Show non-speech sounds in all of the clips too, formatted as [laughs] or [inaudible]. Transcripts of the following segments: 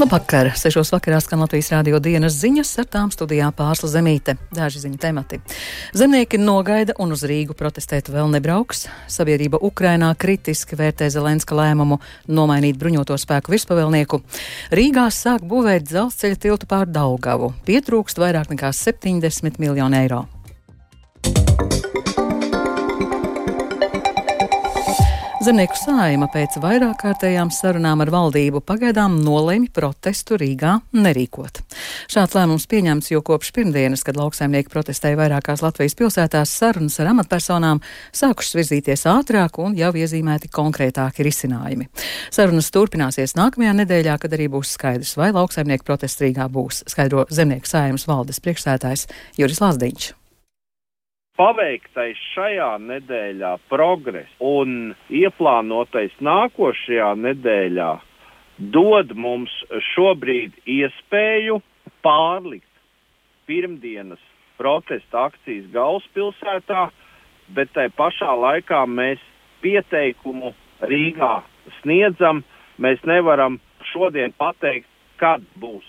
Labvakar! Sešos vakarā skan Latvijas rādio dienas ziņas, ar tām studijā pārsla zemīte. Daži ziņu temati. Zemnieki nogaida un uz Rīgu protestēt vēl nebrauks. Sabiedrība Ukrainā kritiski vērtē Zelenska lēmumu nomainīt bruņoto spēku virspavēlnieku. Rīgā sāk būvēt dzelzceļa tiltu pār Daugavu. Pietrūkst vairāk nekā 70 miljonu eiro. Zemnieku saima pēc vairāk kārtējām sarunām ar valdību pagaidām nolēma protestu Rīgā nerīkot. Šāds lēmums pieņemts, jo kopš pirmdienas, kad lauksaimnieki protestēja vairākās Latvijas pilsētās, sarunas ar amatpersonām sākušas virzīties ātrāk un jau iezīmēti konkrētāki risinājumi. Sarunas turpināsies nākamajā nedēļā, kad arī būs skaidrs, vai lauksaimnieku protests Rīgā būs, skaidro Zemnieku saimas valdes priekšsētājs Juris Lazdiņš paveiktais šajā nedēļā progress un ieplānotais nākošajā nedēļā dod mums šobrīd iespēju pārlikt pirmdienas protesta akcijas galvaspilsētā, bet tai pašā laikā mēs pieteikumu Rīgā sniedzam. Mēs nevaram šodien pateikt, kad būs.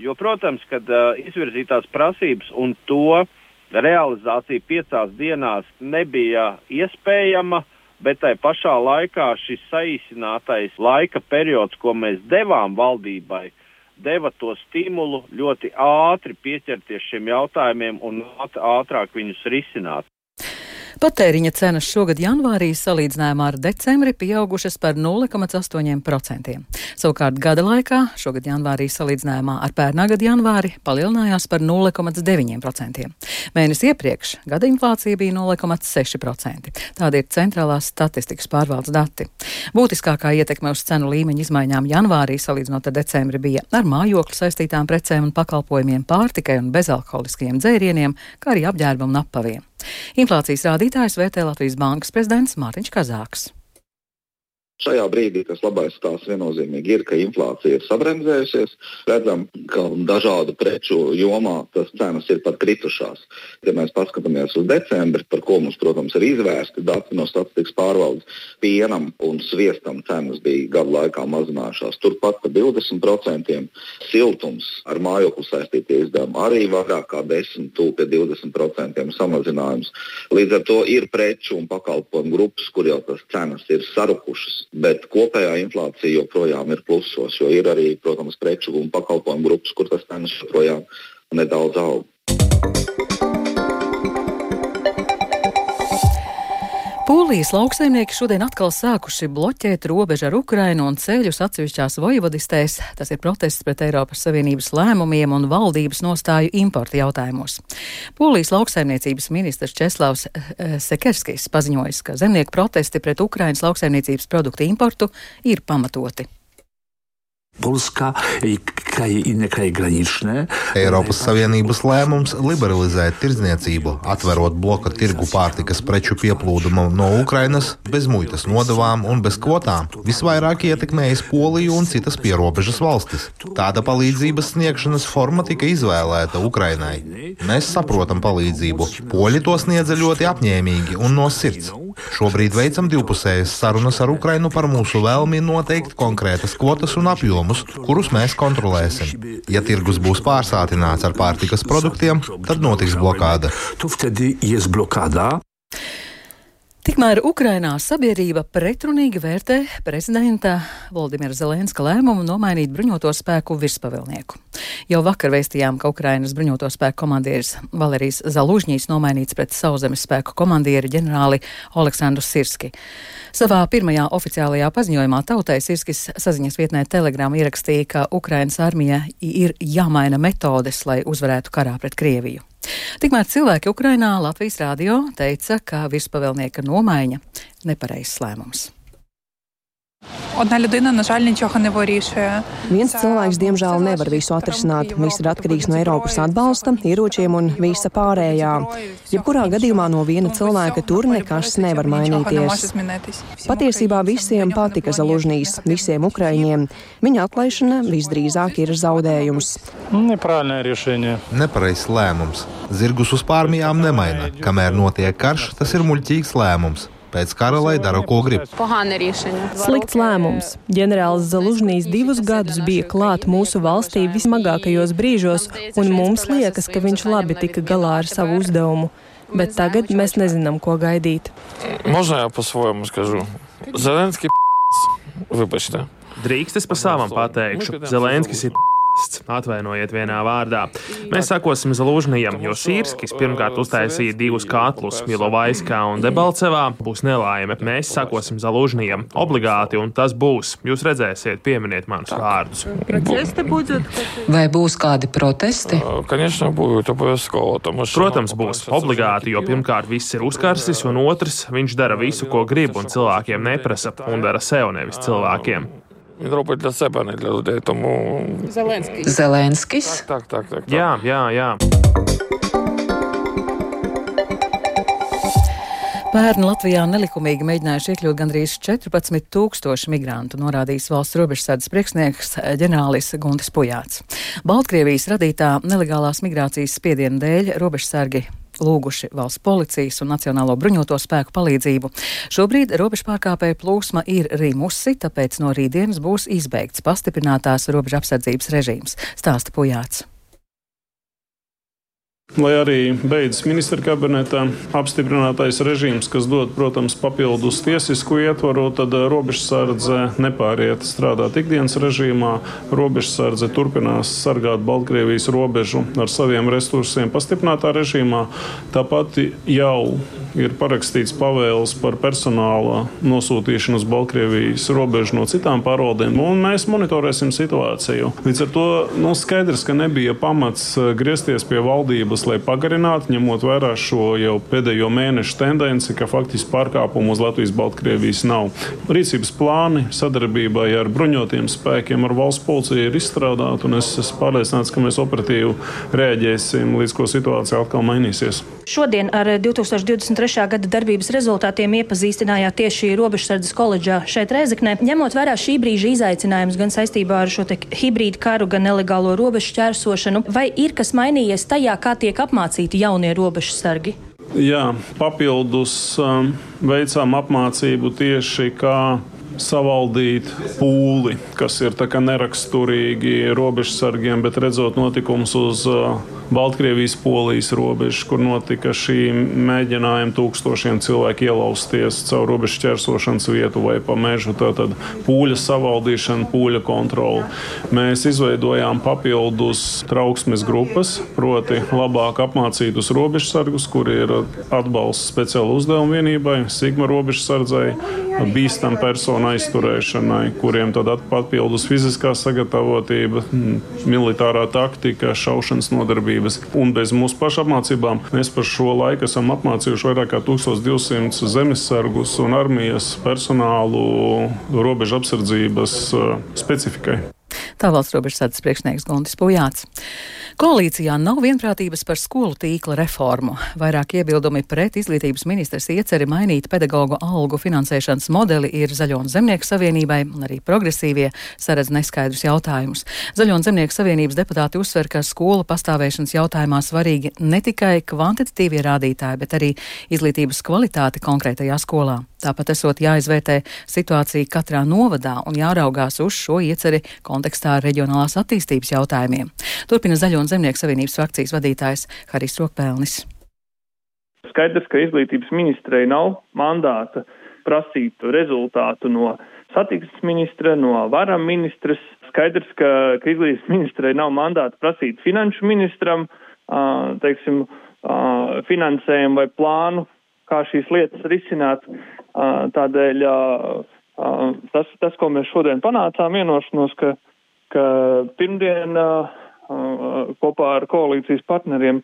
Jo, protams, kad uh, izvirzītās prasības un to uh, realizācija piecās dienās nebija iespējama, bet tai pašā laikā šis saīsinātais laika periods, ko mēs devām valdībai, deva to stimulu ļoti ātri pieķerties šiem jautājumiem un ātrāk viņus risināt. Patēriņa cenas šogad janvārī salīdzinājumā ar decembri pieaugušas par 0,8%. Savukārt gada laikā šogad janvārī salīdzinājumā ar pērnā gada janvāri palielinājās par 0,9%. Mēnesi iepriekš gada inflācija bija 0,6%. Tādi ir centrālās statistikas pārvaldes dati. Būtiskākā ietekme uz cenu līmeņa izmaiņām janvārī salīdzinot ar decembri bija ar mājokli saistītām precēm un pakalpojumiem, pārtikai un bezalkoholiskajiem dzērieniem, kā arī apģērbu un apaviem. Inflācijas rādītājs vērtē Latvijas Bankas prezidents Mārtiņš Kazāks. Šajā brīdī tas labais stāsts viennozīmīgi ir, ka inflācija ir sabremzējusies. Redzam, ka dažādu preču jomā tas cenas ir pat kritušās. Ja mēs paskatāmies uz decembri, par ko mums, protams, ir izvērsti dati no statistikas pārvaldes, pienam un sviestam cenas bija gadu laikā mazinājušās turpat par 20%. Siltums ar mājokli saistītie izdevumi arī vairāk kā 10, tūlīt 20% samazinājums. Līdz ar to ir preču un pakalpojumu grupas, kur jau tas cenas ir sarukušas bet kopējā inflācija joprojām ir plusos, jo ir arī, protams, preču un pakalpojumu grupas, kur tas cenas joprojām nedaudz aug. Polijas lauksaimnieki šodien atkal sākuši bloķēt robežu ar Ukrainu un ceļus atsevišķās vojvodistēs. Tas ir protests pret Eiropas Savienības lēmumiem un valdības nostāju importa jautājumos. Polijas lauksaimniecības ministrs Česlavs eh, Sekerskis paziņojis, ka zemnieku protesti pret Ukrainas lauksaimniecības produktu importu ir pamatoti. Polska, kraji, inne kraji granične. Eiropas Savienības lēmums liberalizēt tirdzniecību, atverot bloka tirgu pārtikas preču pieplūdumu no Ukrainas bez muitas nodevām un bez kvotām, visvairāk ietekmējis Poliju un citas pierobežas valstis. Tāda palīdzības sniegšanas forma tika izvēlēta Ukrainai. Mēs saprotam palīdzību. Poļi to sniedza ļoti apņēmīgi un no sirds. Šobrīd veicam divpusējas sarunas ar Ukrainu par mūsu vēlmi noteikt konkrētas kvotas un apjomus, kurus mēs kontrolēsim. Ja tirgus būs pārsātināts ar pārtikas produktiem, tad notiks blokāda. Tikmēr Ukrainā sabiedrība pretrunīgi vērtē prezidenta Valdimira Zelenska lēmumu nomainīt bruņoto spēku virspavēlnieku. Jau vakar vēstījām, ka Ukrainas bruņoto spēku komandieris Valerijs Zalužņīs nomainīts pret sauszemes spēku komandieri ģenerāli Aleksandru Sirski. Savā pirmajā oficiālajā paziņojumā tautai Sirskis saziņas vietnē Telegram ierakstīja, ka Ukrainas armija ir jāmaina metodes, lai uzvarētu karā pret Krieviju. Tikmēr cilvēki Ukrainā Latvijas rādio teica, ka virspavēlnieka nomaiņa nepareizs lēmums. Одна людина, на жаль, нічого не вирішує. Viens cilvēks, diemžēl, nevar visu atrisināt. Viss ir atkarīgs no Eiropas atbalsta, ieročiem un visa pārējā. Jebkurā gadījumā no viena cilvēka tur nekas nevar mainīties. Patiesībā visiem patika Zalužnīs, visiem ukraiņiem. Viņa atlaišana visdrīzāk ir zaudējums. Nepareizs lēmums. Zirgus uz pārmijām nemaina. Kamēr notiek karš, tas ir muļķīgs lēmums. Pēc kara lai dara, ko grib. Slikts lēmums. Ģenerālis Zalužņīs divus gadus bija klāt mūsu valstī vismagākajos brīžos, un mums liekas, ka viņš labi tika galā ar savu uzdevumu. Bet tagad mēs nezinām, ko gaidīt. Možnā jau pa svojam skažu. Zelenski [laughs] p***s. Vipaši tā. Drīkst es pa savam pateikšu. Zelenskis ir p***s. Atvainojiet vienā vārdā. Mēs sakosim Zalūžnijam, jo Sīrskis pirmkārt uztaisīja divus katlus Milovaiskā un Debalcevā. Būs nelaime. Mēs sakosim Zalūžnijam obligāti, un tas būs. Jūs redzēsiet, pieminiet manus vārdus. Vai būs kādi protesti? Protams, būs obligāti, jo pirmkārt viss ir uzkarsis, un otrs viņš dara visu, ko grib, un cilvēkiem neprasa, un dara sev nevis cilvēkiem. Він робить для себе, а не для людей. Тому Зеленський. Зеленський? Так, так, так. так. Yeah, yeah, jā. Pērn Latvijā nelikumīgi mēģinājuši iekļūt gandrīz 14 tūkstoši migrantu, norādījis valsts robežsardas priekšnieks ģenerālis Guntis Pujāts. Baltkrievijas radītā nelegālās migrācijas spiediena dēļ robežsargi lūguši valsts policijas un Nacionālo bruņoto spēku palīdzību. Šobrīd robežu pārkāpēju plūsma ir rimusi, tāpēc no rītdienas būs izbeigts pastiprinātās robežu apsardzības režīms, stāsta Pujāts. Lai arī beidzas ministra kabinetā apstiprinātais režīms, kas dod, protams, papildus tiesisku ietvaru, tad robežsardze nepāriet strādāt ikdienas režīmā. Robežsardze turpinās sargāt Baltkrievijas robežu ar saviem resursiem pastiprinātā režīmā. Tāpat jau ir parakstīts pavēles par personāla nosūtīšanu uz Baltkrievijas robežu no citām pārvaldēm, un mēs monitorēsim situāciju. Līdz ar to nu, skaidrs, ka nebija pamats griezties pie valdības, lai pagarinātu, ņemot vērā šo jau pēdējo mēnešu tendenci, ka faktiski pārkāpumu uz Latvijas-Baltkrievijas nav. Rīcības plāni sadarbībai ar bruņotiem spēkiem, ar valsts policiju ir izstrādāti, un es esmu pārliecināts, ka mēs operatīvi rēģēsim, līdz ko situācija atkal mainīsies. Šodien ar 2023. Gada darbības rezultātiem iepazīstinājāt tieši Robežsardzes koledžā šeit Rēzeknē. Ņemot vērā šī brīža izaicinājumus gan saistībā ar šo hibrīdu karu, gan nelegālo robežu šķērsošanu, vai ir kas mainījies tajā, kā tiek apmācīti jaunie robežsargi? Jā, papildus um, veicām apmācību tieši kā savaldīt pūli, kas ir neraksturīgi robežsargiem, bet redzot notikumus uz uh, Baltkrievijas polijas robežas, kur notika šī mēģinājuma tūkstošiem cilvēku ielausties caur robežu ķersošanas vietu vai pa mežu. Tātad pūļa savaldīšana, pūļa kontrole. Mēs izveidojām papildus trauksmes grupas, proti labāk apmācītus robežsargus, kur ir atbalsts speciāla uzdevuma vienībai, Sigma robežsardzei, bīstam personu aizturēšanai, kuriem tad papildus fiziskā sagatavotība, militārā taktika, šaušanas nodarbība darbības. Un bez mūsu pašu apmācībām mēs par šo laiku esam apmācījuši vairāk kā 1200 zemesargus un armijas personālu robežu apsardzības uh, specifikai. Tā valsts robežsardzes priekšnieks Guntis Pujāts. Koalīcijā nav vienprātības par skolu tīkla reformu. Vairāk iebildumi pret izglītības ministras ieceri mainīt pedagoģu algu finansēšanas modeli ir Zaļo un Zemnieku savienībai, un arī progresīvie saredz neskaidrus jautājumus. Zaļo un Zemnieku savienības deputāti uzsver, ka skolu pastāvēšanas jautājumā svarīgi ne tikai kvantitatīvie rādītāji, bet arī izglītības kvalitāte konkrētajā skolā. Tāpat esot jāizvērtē situācija katrā novadā un jāraugās uz šo ieceri kontekstā ar reģionālās attīstības jautājumiem. Turpina Zaļo un Zemnieku savienības frakcijas vadītājs Harijs Rokpelnis. Skaidrs, ka izglītības ministrei nav mandāta prasīt rezultātu no satiksmes ministra, no varam ministras. Skaidrs, ka, ka izglītības ministrei nav mandāta prasīt finanšu ministram, teiksim, finansējumu vai plānu, kā šīs lietas risināt. Tādēļ tas, tas, ko mēs šodien panācām, vienošanos, ka, ka pirmdien kopā ar koalīcijas partneriem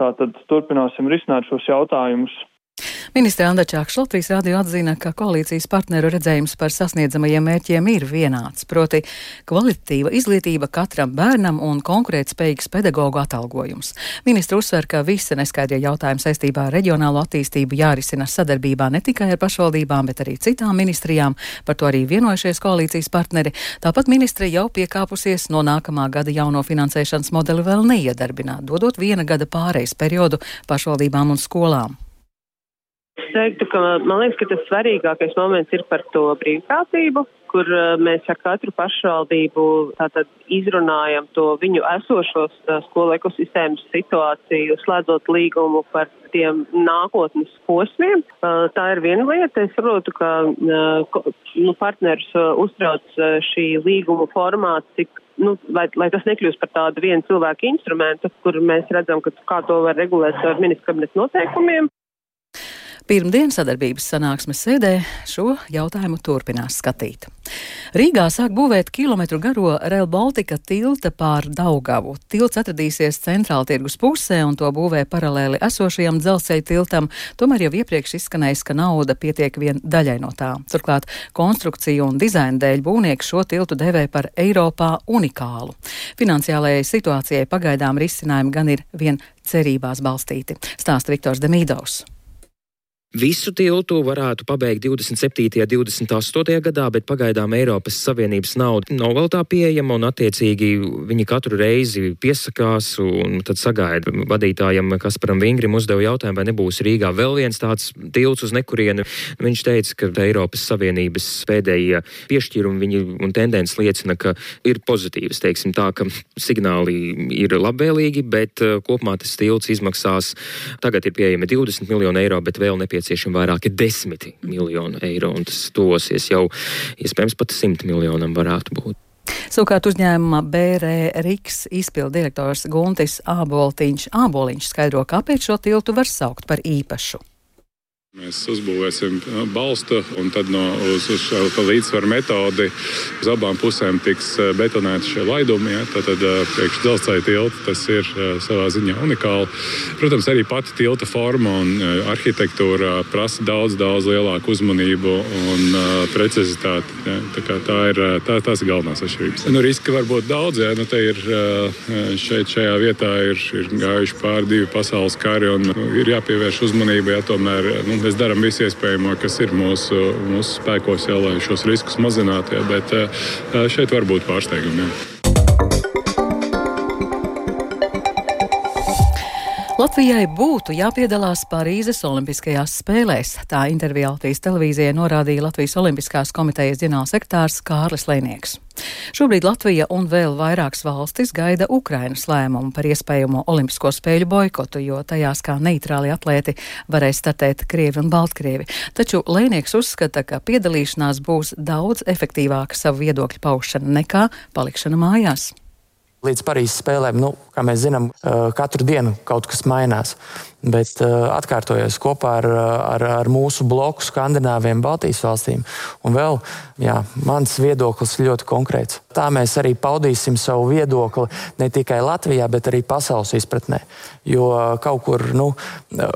tātad turpināsim risināt šos jautājumus Ministra Anda Čākš Latvijas radio atzina, ka koalīcijas partneru redzējums par sasniedzamajiem mērķiem ir vienāds, proti kvalitatīva izglītība katram bērnam un konkurētspējīgs pedagoģu atalgojums. Ministra uzsver, ka visi neskaidrie jautājumi saistībā ar reģionālo attīstību jārisina sadarbībā ne tikai ar pašvaldībām, bet arī citām ministrijām. Par to arī vienojušies koalīcijas partneri. Tāpat ministre jau piekāpusies no nākamā gada jauno finansēšanas modeli vēl neiedarbināt, dodot viena gada pārejas periodu pašvaldībām un skolām. Es teiktu, ka man liekas, ka tas svarīgākais moments ir par to brīvprātību, kur uh, mēs ar katru pašvaldību tātad izrunājam to viņu esošos uh, skolu ekosistēmas situāciju, slēdzot līgumu par tiem nākotnes posmiem. Uh, tā ir viena lieta. Es saprotu, ka nu, partners uztrauc šī līguma formāts, cik nu, lai, lai tas nekļūst par tādu vienu cilvēku instrumentu, kur mēs redzam, ka kā to var regulēt ar ministru kabinetu noteikumiem. Pirmdien sadarbības sanāksmes sēdē šo jautājumu turpinās skatīt. Rīgā sāk būvēt kilometru garo Rail Baltica tilta pār Daugavu. Tilts atradīsies centrāla tirgus pusē un to būvē paralēli esošajam dzelzceļa tiltam, tomēr jau iepriekš izskanējis, ka nauda pietiek vien daļai no tā. Turklāt konstrukciju un dizaina dēļ būvnieki šo tiltu devē par Eiropā unikālu. Finansiālajai situācijai pagaidām risinājumi gan ir vien cerībās balstīti, stāsta Viktors Demīdovs. Visu tiltu varētu pabeigt 27. un 28. gadā, bet pagaidām Eiropas Savienības nauda nav vēl tā pieejama, un attiecīgi viņi katru reizi piesakās un tad sagaida. Vadītājam Kasparam Vingrim uzdeva jautājumu, vai nebūs Rīgā vēl viens tāds tilts uz nekurienu. Viņš teica, ka Eiropas Savienības pēdējie piešķīrumi viņi un tendences liecina, ka ir pozitīvas, teiksim tā, ka signāli ir labvēlīgi, bet uh, kopumā tas tilts izmaksās, tagad ir pieejami 20 miljoni eiro, bet vēl nepieciešams nepieciešami vairāki desmiti miljoni eiro, un tas tosies jau iespējams pat simt miljonam varētu būt. Savukārt uzņēmuma BRE Riks izpildu direktors Guntis Āboltiņš Āboliņš skaidro, kāpēc šo tiltu var saukt par īpašu. Mēs uzbūvēsim balstu, un tad no, uz, uz šo līdzsvaru metodi uz abām pusēm tiks betonēti šie laidumi. Ja? Tad, tad priekš dzelzceļa tilta tas ir savā ziņā unikāli. Protams, arī pati tilta forma un arhitektūra prasa daudz, daudz lielāku uzmanību un precizitāti. Ja? Tā, tā ir tā, tās ir galvenās atšķirības. Nu, riski var būt daudz. Ja? Nu, ir, šeit, šajā vietā ir, ir gājuši pāri divi pasaules kari un nu, ir jāpievērš uzmanība. Ja? Tomēr, nu, Mēs darām visu iespējamo, kas ir mūsu, mūsu spēkos, jā, lai šos riskus mazinātu. Jā, bet eh, šeit var būt pārsteigumi. Jā. Latvijai būtu jāpiedalās Parīzes Olimpiskajās spēlēs. Tā intervijā Latvijas televīzijai norādīja Latvijas Olimpiskās komitejas ģenerālsekretārs Kārlis Lēnieks. Šobrīd Latvija un vēl vairākas valstis gaida Ukrainas lēmumu par iespējamo Olimpisko spēļu boikotu, jo tajās kā neitrāli atlēti varēs startēt Krievi un Baltkrievi. Taču Lēnieks uzskata, ka piedalīšanās būs daudz efektīvāka savu viedokļu paušana nekā palikšana mājās. Līdz Parīzes spēlēm, nu, kā mēs zinām, katru dienu kaut kas mainās. Bet uh, atkārtojas kopā ar, ar, ar mūsu bloku Skandināviem, Baltijas valstīm. Un vēl, jā, mans viedoklis ļoti konkrēts. Tā mēs arī paudīsim savu viedokli ne tikai Latvijā, bet arī pasaules izpratnē. Jo kaut kur nu,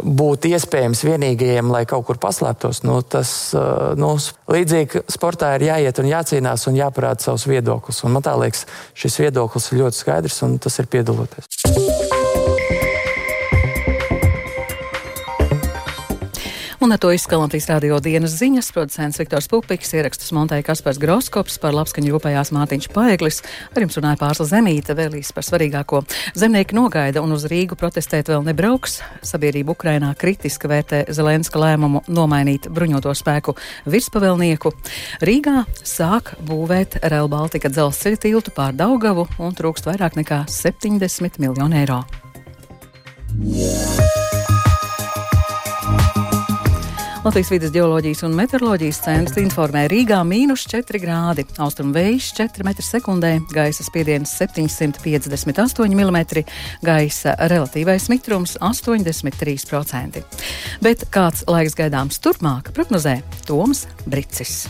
būt iespējams vienīgajiem, lai kaut kur paslēptos, nu, tas uh, nu, līdzīgi sportā ir jāiet un jācīnās un jāparāda savs viedoklis. Un man tā liekas, šis viedoklis ir ļoti skaidrs un tas ir piedaloties. Un ar to izskan Latvijas radio dienas ziņas. Producents Viktors Pupiks, ierakstus montēja Kaspars Groskops, par labskaņu rūpējās Mātiņš Paeglis, ar jums runāja Pārsla Zemīte, vēlīs par svarīgāko. Zemnieki nogaida un uz Rīgu protestēt vēl nebrauks. Sabiedrība Ukrainā kritiski vērtē Zelenska lēmumu nomainīt bruņoto spēku virspavēlnieku. Rīgā sāk būvēt Rail Baltica dzelzceļa tiltu pār Daugavu un trūkst vairāk nekā 70 miljonu eiro. Yeah. Latvijas vidas geoloģijas un meteoroloģijas centrs informē Rīgā mīnus 4 grādi, austrumu vējš 4 m2, gaisa spiediens 758 mm, gaisa relatīvais mitrums 83%. Bet kāds laiks gaidāms turpmāk, prognozē Toms Bricis.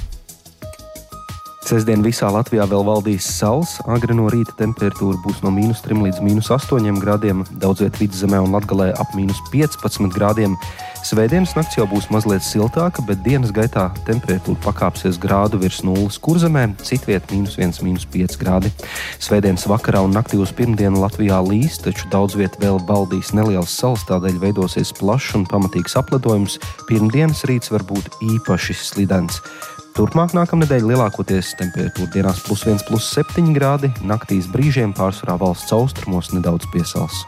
Sestdien visā Latvijā vēl valdīs saules. Agri no rīta temperatūra būs no mīnus 3 līdz mīnus 8 grādiem, daudz vietā vidzemē un latgalē ap mīnus 15 grādiem. Svētdienas nakts jau būs mazliet siltāka, bet dienas gaitā temperatūra pakāpsies grādu virs nulles kurzemē, citviet mīnus 1, mīnus 5 grādi. Svētdienas vakarā un naktī uz pirmdienu Latvijā līs, taču daudz viet vēl baldīs nelielas salas, tādēļ veidosies plašs un pamatīgs apledojums. Pirmdienas rīts var būt īpaši slidens. Turpmāk nākamnedēļ lielākoties temperatūra dienās plus 1, plus 7 grādi, naktīs brīžiem pārsvarā valsts austrumos nedaudz piesals.